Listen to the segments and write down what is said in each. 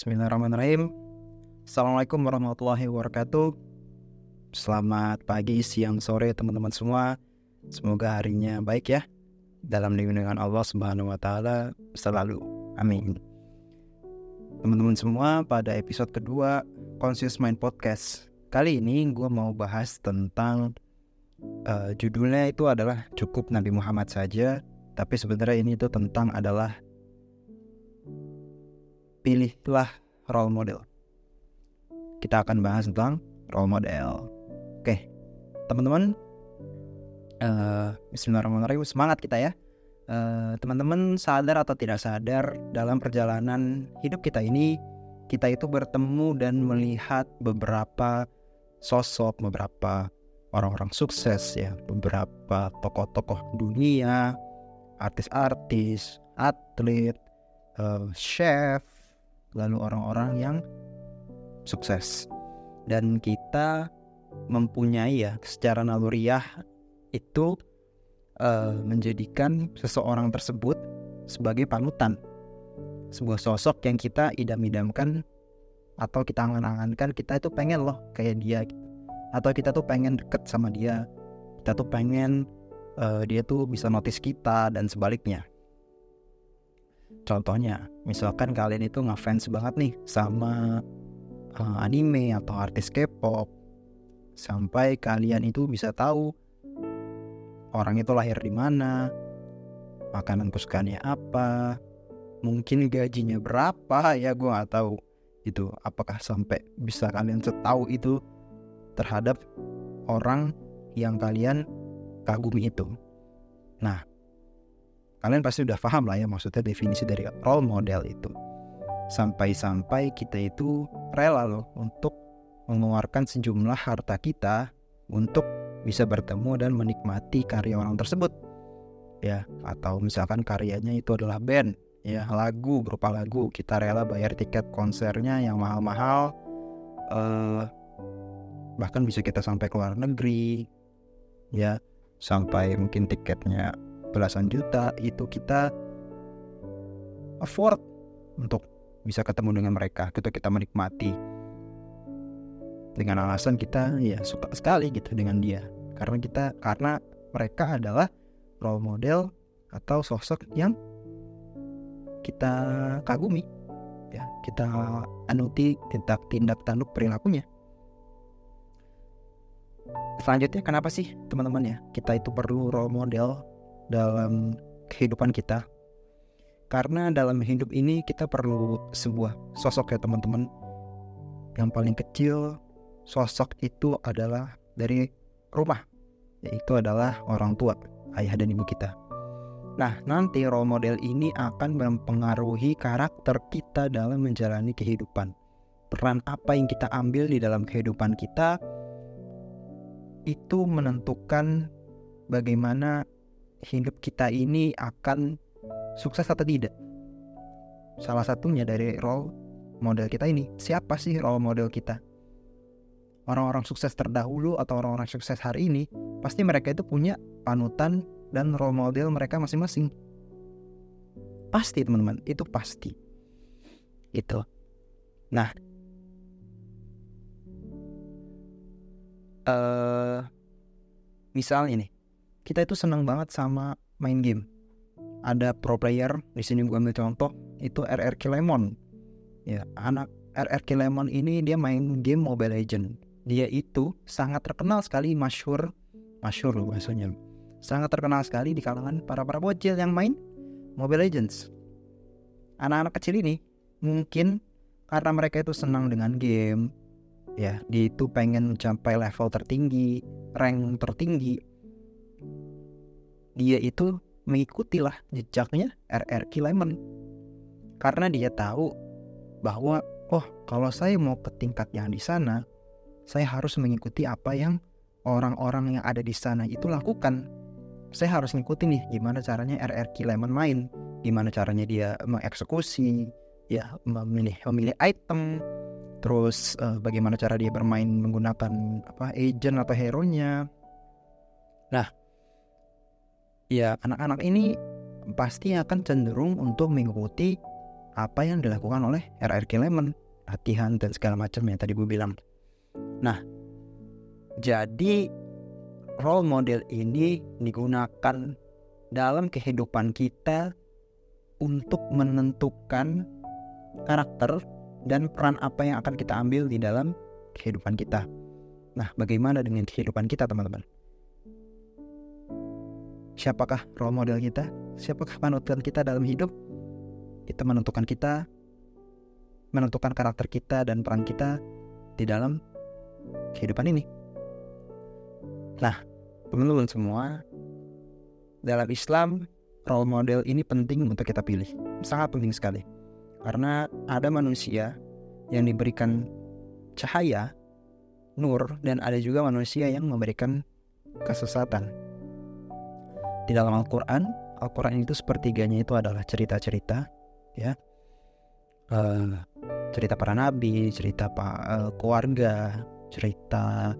Bismillahirrahmanirrahim. Assalamualaikum warahmatullahi wabarakatuh. Selamat pagi, siang, sore teman-teman semua. Semoga harinya baik ya. Dalam lindungan Allah Subhanahu wa taala selalu. Amin. Teman-teman semua, pada episode kedua Conscious Mind Podcast. Kali ini gue mau bahas tentang uh, judulnya itu adalah cukup Nabi Muhammad saja, tapi sebenarnya ini itu tentang adalah pilihlah role model. Kita akan bahas tentang role model. Oke, teman-teman, uh, Bismillahirrahmanirrahim, semangat kita ya. Uh, teman-teman sadar atau tidak sadar dalam perjalanan hidup kita ini, kita itu bertemu dan melihat beberapa sosok, beberapa orang-orang sukses ya, beberapa tokoh-tokoh dunia, artis-artis, atlet, uh, chef, lalu orang-orang yang sukses. Dan kita mempunyai ya secara naluriah itu uh, menjadikan seseorang tersebut sebagai panutan. Sebuah sosok yang kita idam-idamkan atau kita angan-angankan kita itu pengen loh kayak dia. Atau kita tuh pengen deket sama dia. Kita tuh pengen uh, dia tuh bisa notice kita dan sebaliknya Contohnya, misalkan kalian itu ngefans banget nih sama uh, anime atau artis K-pop, sampai kalian itu bisa tahu orang itu lahir di mana, makanan kesukaannya apa, mungkin gajinya berapa ya gue nggak tahu itu apakah sampai bisa kalian setahu itu terhadap orang yang kalian kagumi itu. Nah, Kalian pasti udah paham lah ya maksudnya definisi dari role model itu. Sampai-sampai kita itu rela loh untuk mengeluarkan sejumlah harta kita untuk bisa bertemu dan menikmati karya orang tersebut. Ya, atau misalkan karyanya itu adalah band, ya lagu berupa lagu, kita rela bayar tiket konsernya yang mahal-mahal. Uh, bahkan bisa kita sampai ke luar negeri, ya sampai mungkin tiketnya belasan juta itu kita afford untuk bisa ketemu dengan mereka gitu kita menikmati. Dengan alasan kita ya suka sekali gitu dengan dia. Karena kita karena mereka adalah role model atau sosok yang kita kagumi ya kita anuti tindak tindak tanduk perilakunya. Selanjutnya kenapa sih teman-teman ya kita itu perlu role model dalam kehidupan kita. Karena dalam hidup ini kita perlu sebuah sosok ya teman-teman. Yang paling kecil sosok itu adalah dari rumah. Yaitu adalah orang tua, ayah dan ibu kita. Nah, nanti role model ini akan mempengaruhi karakter kita dalam menjalani kehidupan. Peran apa yang kita ambil di dalam kehidupan kita itu menentukan bagaimana hidup kita ini akan sukses atau tidak. Salah satunya dari role model kita ini. Siapa sih role model kita? Orang-orang sukses terdahulu atau orang-orang sukses hari ini, pasti mereka itu punya panutan dan role model mereka masing-masing. Pasti teman-teman, itu pasti. Itu. Nah, uh, misalnya nih, kita itu senang banget sama main game. Ada pro player di sini gue ambil contoh itu RRQ Lemon. Ya, anak RRQ Lemon ini dia main game Mobile Legend. Dia itu sangat terkenal sekali, masyur, masyur loh bahasanya. Sangat terkenal sekali di kalangan para para bocil yang main Mobile Legends. Anak-anak kecil ini mungkin karena mereka itu senang dengan game, ya, dia itu pengen mencapai level tertinggi, rank tertinggi, dia itu mengikutilah jejaknya RRQ Lemon karena dia tahu bahwa oh kalau saya mau ke tingkat yang di sana saya harus mengikuti apa yang orang-orang yang ada di sana itu lakukan. Saya harus ngikutin nih gimana caranya RRQ Lemon main gimana caranya dia mengeksekusi ya memilih memilih item terus uh, bagaimana cara dia bermain menggunakan apa agent atau hero nya nah ya anak-anak ini pasti akan cenderung untuk mengikuti apa yang dilakukan oleh RRQ Lemon latihan dan segala macam yang tadi gue bilang nah jadi role model ini digunakan dalam kehidupan kita untuk menentukan karakter dan peran apa yang akan kita ambil di dalam kehidupan kita. Nah, bagaimana dengan kehidupan kita, teman-teman? Siapakah role model kita? Siapakah panutan kita dalam hidup? Itu menentukan kita, menentukan karakter kita dan peran kita di dalam kehidupan ini. Nah, teman-teman semua, dalam Islam, role model ini penting untuk kita pilih. Sangat penting sekali. Karena ada manusia yang diberikan cahaya, nur, dan ada juga manusia yang memberikan kesesatan. Di dalam Al-Quran, Al-Quran itu sepertiganya itu adalah cerita-cerita, ya, uh, cerita para nabi, cerita pak uh, keluarga, cerita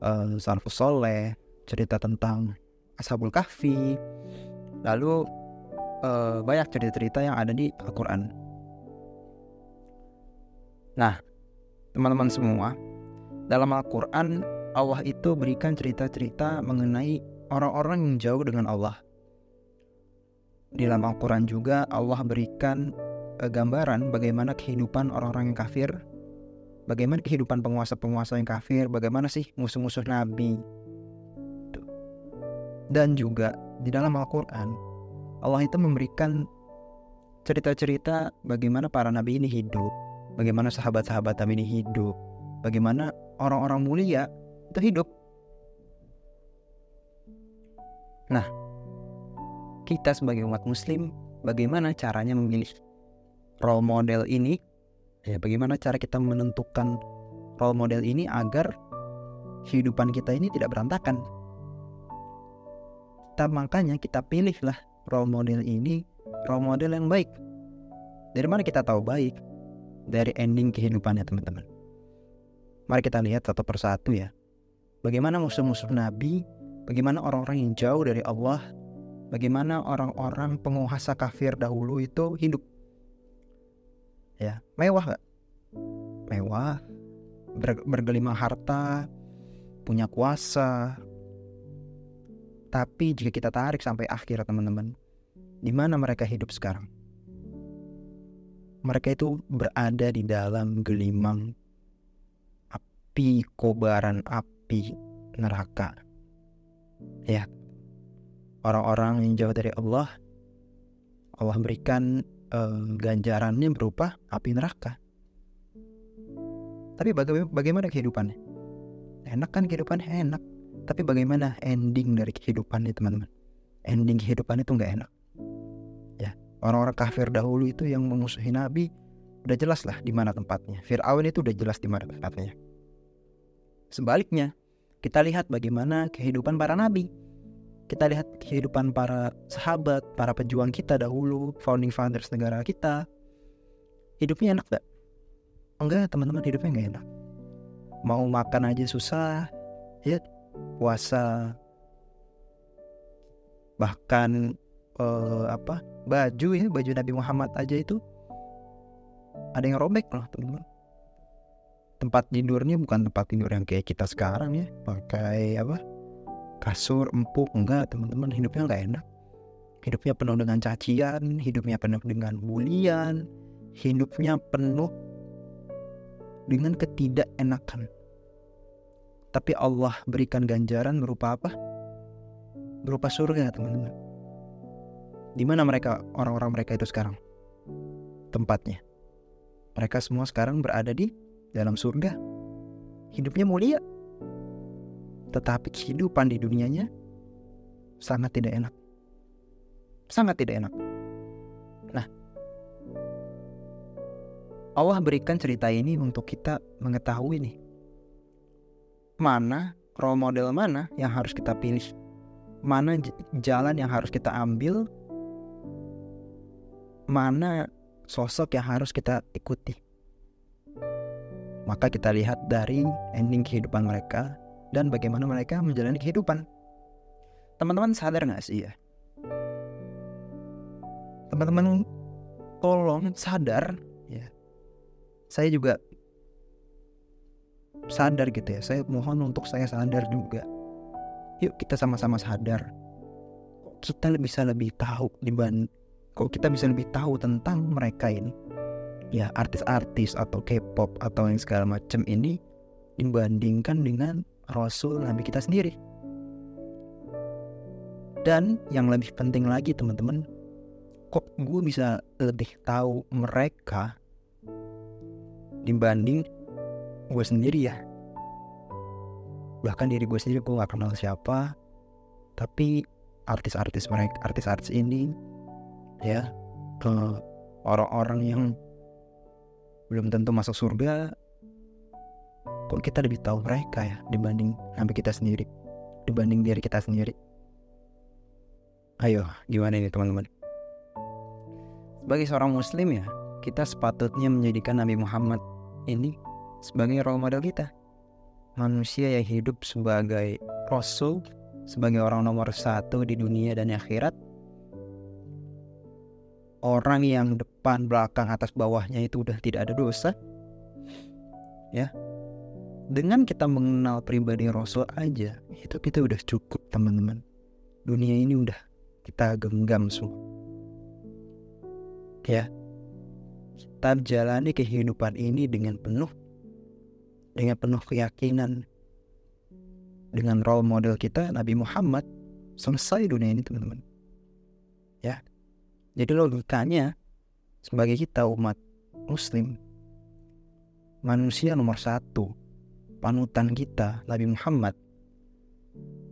uh, salafus soleh, cerita tentang ashabul kahfi, lalu uh, banyak cerita-cerita yang ada di Al-Quran. Nah, teman-teman semua, dalam Al-Quran Allah itu berikan cerita-cerita mengenai orang-orang yang jauh dengan Allah. Di dalam Al-Quran juga Allah berikan uh, gambaran bagaimana kehidupan orang-orang yang kafir, bagaimana kehidupan penguasa-penguasa yang kafir, bagaimana sih musuh-musuh Nabi. Dan juga di dalam Al-Quran Allah itu memberikan cerita-cerita bagaimana para nabi ini hidup, bagaimana sahabat-sahabat Nabi ini hidup, bagaimana orang-orang mulia itu hidup. Nah, kita sebagai umat muslim bagaimana caranya memilih role model ini? Ya, bagaimana cara kita menentukan role model ini agar kehidupan kita ini tidak berantakan? Kita makanya kita pilihlah role model ini role model yang baik. Dari mana kita tahu baik? dari ending kehidupannya teman-teman. Mari kita lihat satu persatu ya. Bagaimana musuh-musuh Nabi, bagaimana orang-orang yang jauh dari Allah, bagaimana orang-orang penguasa kafir dahulu itu hidup. Ya, mewah gak? Mewah, ber bergelimang harta, punya kuasa. Tapi jika kita tarik sampai akhir teman-teman, di mana mereka hidup sekarang? mereka itu berada di dalam gelimang api kobaran api neraka. Ya. Orang-orang yang jauh dari Allah Allah berikan uh, ganjarannya berupa api neraka. Tapi bagaimana, bagaimana kehidupannya? Enak kan kehidupannya enak. Tapi bagaimana ending dari kehidupannya teman-teman? Ending kehidupan itu nggak enak orang-orang kafir dahulu itu yang memusuhi Nabi udah jelas lah di mana tempatnya. Fir'aun itu udah jelas di mana tempatnya. Sebaliknya, kita lihat bagaimana kehidupan para nabi. Kita lihat kehidupan para sahabat, para pejuang kita dahulu, founding fathers negara kita. Hidupnya enak gak? Enggak, teman-teman hidupnya nggak enak. Mau makan aja susah, ya puasa bahkan uh, apa baju ya baju Nabi Muhammad aja itu ada yang robek loh teman-teman tempat tidurnya bukan tempat tidur yang kayak kita sekarang ya. Pakai apa? Kasur empuk enggak teman-teman. Hidupnya nggak enak. Hidupnya penuh dengan cacian hidupnya penuh dengan bulian hidupnya penuh dengan ketidakenakan. Tapi Allah berikan ganjaran berupa apa? Berupa surga teman-teman. Di mana mereka orang-orang mereka itu sekarang? Tempatnya. Mereka semua sekarang berada di dalam surga. Hidupnya mulia. Tetapi kehidupan di dunianya sangat tidak enak. Sangat tidak enak. Nah, Allah berikan cerita ini untuk kita mengetahui nih mana role model mana yang harus kita pilih, mana jalan yang harus kita ambil mana sosok yang harus kita ikuti. Maka kita lihat dari ending kehidupan mereka dan bagaimana mereka menjalani kehidupan. Teman-teman sadar gak sih ya? Teman-teman tolong sadar ya. Saya juga sadar gitu ya. Saya mohon untuk saya sadar juga. Yuk kita sama-sama sadar. Kita bisa lebih tahu dibanding kok kita bisa lebih tahu tentang mereka ini ya artis-artis atau K-pop atau yang segala macam ini dibandingkan dengan Rasul Nabi kita sendiri. Dan yang lebih penting lagi teman-teman kok gue bisa lebih tahu mereka dibanding gue sendiri ya? Bahkan diri gue sendiri gue gak kenal siapa tapi artis-artis mereka artis-artis ini ya ke orang-orang yang belum tentu masuk surga kok kita lebih tahu mereka ya dibanding nabi kita sendiri dibanding diri kita sendiri ayo gimana ini teman-teman sebagai seorang muslim ya kita sepatutnya menjadikan Nabi Muhammad ini sebagai role model kita. Manusia yang hidup sebagai rasul, sebagai orang nomor satu di dunia dan akhirat. Orang yang depan, belakang, atas, bawahnya itu udah tidak ada dosa. Ya, dengan kita mengenal pribadi Rasul aja, itu kita udah cukup teman-teman. Dunia ini udah kita genggam semua. Ya, kita jalani kehidupan ini dengan penuh dengan penuh keyakinan dengan role model kita Nabi Muhammad selesai dunia ini teman-teman ya jadi logikanya sebagai kita umat muslim manusia nomor satu panutan kita Nabi Muhammad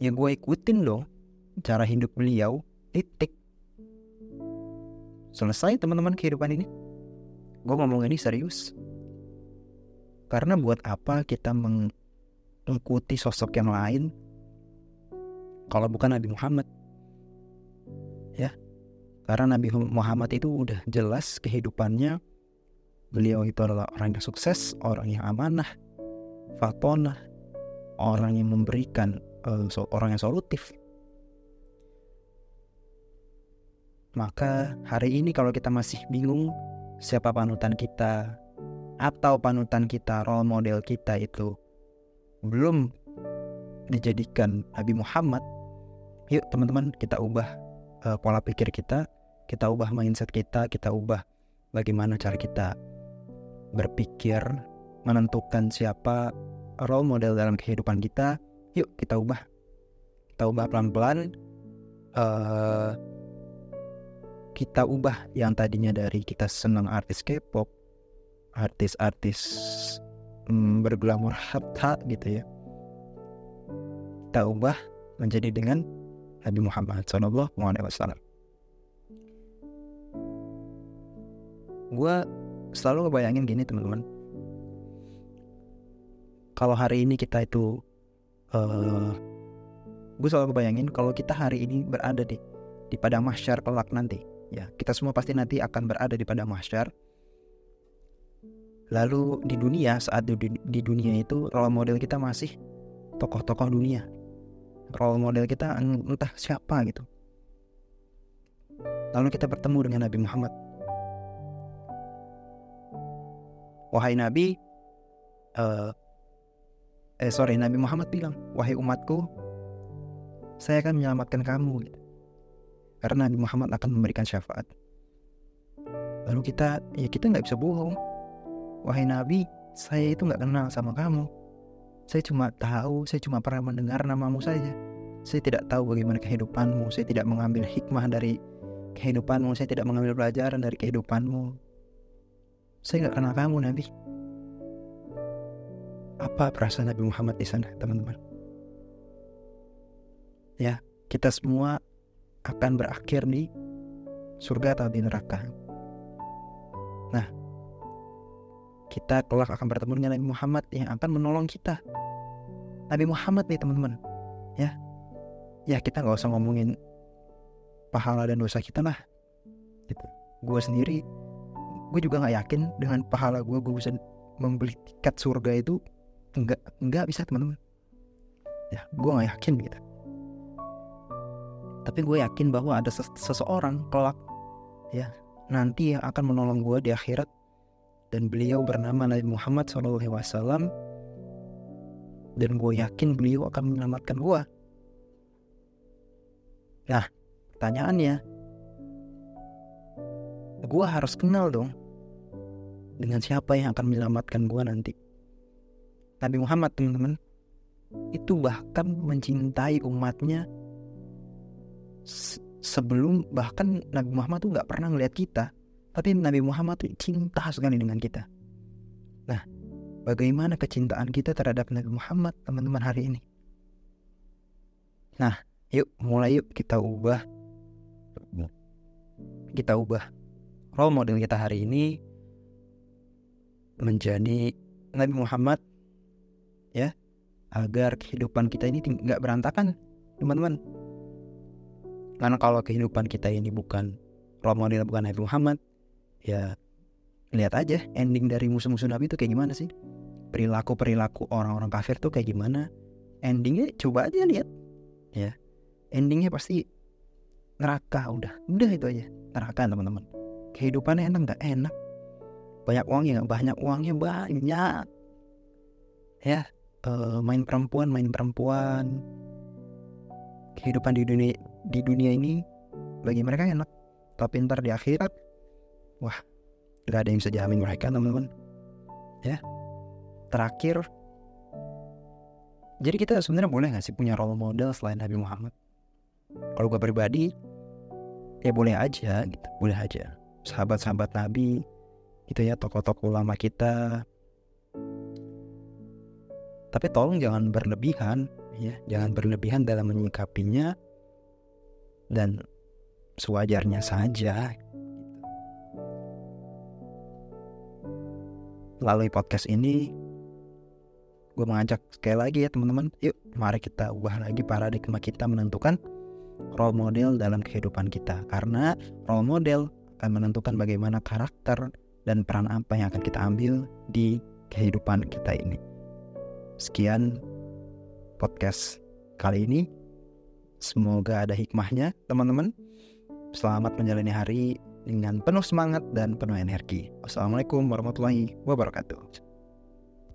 ya gue ikutin dong cara hidup beliau. Titik. Selesai teman-teman kehidupan ini. Gue ngomong ini serius. Karena buat apa kita mengikuti sosok yang lain? Kalau bukan Nabi Muhammad? Karena Nabi Muhammad itu udah jelas kehidupannya beliau itu adalah orang yang sukses, orang yang amanah, fatonah, orang yang memberikan uh, orang yang solutif. Maka hari ini kalau kita masih bingung siapa panutan kita, atau panutan kita, role model kita itu belum dijadikan Nabi Muhammad, yuk teman-teman kita ubah uh, pola pikir kita, kita ubah mindset kita, kita ubah bagaimana cara kita berpikir, menentukan siapa role model dalam kehidupan kita. Yuk kita ubah, kita ubah pelan-pelan. Uh, kita ubah yang tadinya dari kita senang artis K-pop artis-artis hmm, berglamor harta gitu ya kita ubah menjadi dengan Nabi Muhammad Sallallahu Alaihi Wasallam. Gue selalu ngebayangin gini teman-teman. Kalau hari ini kita itu, uh, eh, gue selalu ngebayangin kalau kita hari ini berada di di padang mahsyar kelak nanti, ya kita semua pasti nanti akan berada di padang mahsyar Lalu di dunia saat di, di dunia itu role model kita masih tokoh-tokoh dunia. Role model kita entah siapa gitu. Lalu kita bertemu dengan Nabi Muhammad. Wahai Nabi, uh, eh sorry Nabi Muhammad bilang, wahai umatku, saya akan menyelamatkan kamu. Gitu. Karena Nabi Muhammad akan memberikan syafaat. Lalu kita, ya kita nggak bisa bohong Wahai Nabi, saya itu nggak kenal sama kamu. Saya cuma tahu, saya cuma pernah mendengar namamu saja. Saya tidak tahu bagaimana kehidupanmu. Saya tidak mengambil hikmah dari kehidupanmu. Saya tidak mengambil pelajaran dari kehidupanmu. Saya nggak kenal kamu, Nabi. Apa perasaan Nabi Muhammad di sana, teman-teman? Ya, kita semua akan berakhir di surga atau di neraka. Nah, kita kelak akan bertemu dengan Nabi Muhammad yang akan menolong kita. Nabi Muhammad nih teman-teman, ya, ya kita nggak usah ngomongin pahala dan dosa kita lah. Gitu. Gue sendiri, gue juga nggak yakin dengan pahala gue gue bisa membeli tiket surga itu nggak nggak bisa teman-teman. Ya, gue nggak yakin gitu. Tapi gue yakin bahwa ada seseorang kelak, ya, nanti yang akan menolong gue di akhirat dan beliau bernama Nabi Muhammad SAW dan gue yakin beliau akan menyelamatkan gue. Nah, pertanyaannya, gue harus kenal dong dengan siapa yang akan menyelamatkan gue nanti. Nabi Muhammad teman-teman itu bahkan mencintai umatnya sebelum bahkan Nabi Muhammad tuh nggak pernah ngeliat kita tapi Nabi Muhammad tuh cinta sekali dengan kita nah bagaimana kecintaan kita terhadap Nabi Muhammad teman-teman hari ini nah yuk mulai yuk kita ubah. Kita ubah. Role model kita hari ini menjadi Nabi Muhammad ya agar kehidupan kita ini nggak berantakan teman-teman. Karena kalau kehidupan kita ini bukan role model bukan Nabi Muhammad ya lihat aja ending dari musuh-musuh Nabi itu kayak gimana sih? Perilaku perilaku orang-orang kafir tuh kayak gimana? Endingnya coba aja lihat ya endingnya pasti neraka udah. Udah itu aja. Neraka teman-teman. Kehidupannya enak nggak? Enak. Banyak uangnya nggak? Banyak uangnya banyak. Ya uh, main perempuan main perempuan. Kehidupan di dunia di dunia ini bagi mereka enak. Tapi ntar di akhirat wah gak ada yang bisa jamin mereka teman-teman. Ya. Terakhir. Jadi kita sebenarnya boleh nggak sih punya role model selain Nabi Muhammad kalau gue pribadi ya boleh aja gitu boleh aja. Sahabat-sahabat Nabi gitu ya tokoh-tokoh ulama kita. Tapi tolong jangan berlebihan ya. Jangan berlebihan dalam menyikapinya dan sewajarnya saja. Melalui podcast ini gue mengajak sekali lagi ya teman-teman. Yuk mari kita ubah lagi paradigma kita menentukan role model dalam kehidupan kita karena role model akan menentukan bagaimana karakter dan peran apa yang akan kita ambil di kehidupan kita ini. Sekian podcast kali ini. Semoga ada hikmahnya, teman-teman. Selamat menjalani hari dengan penuh semangat dan penuh energi. Wassalamualaikum warahmatullahi wabarakatuh.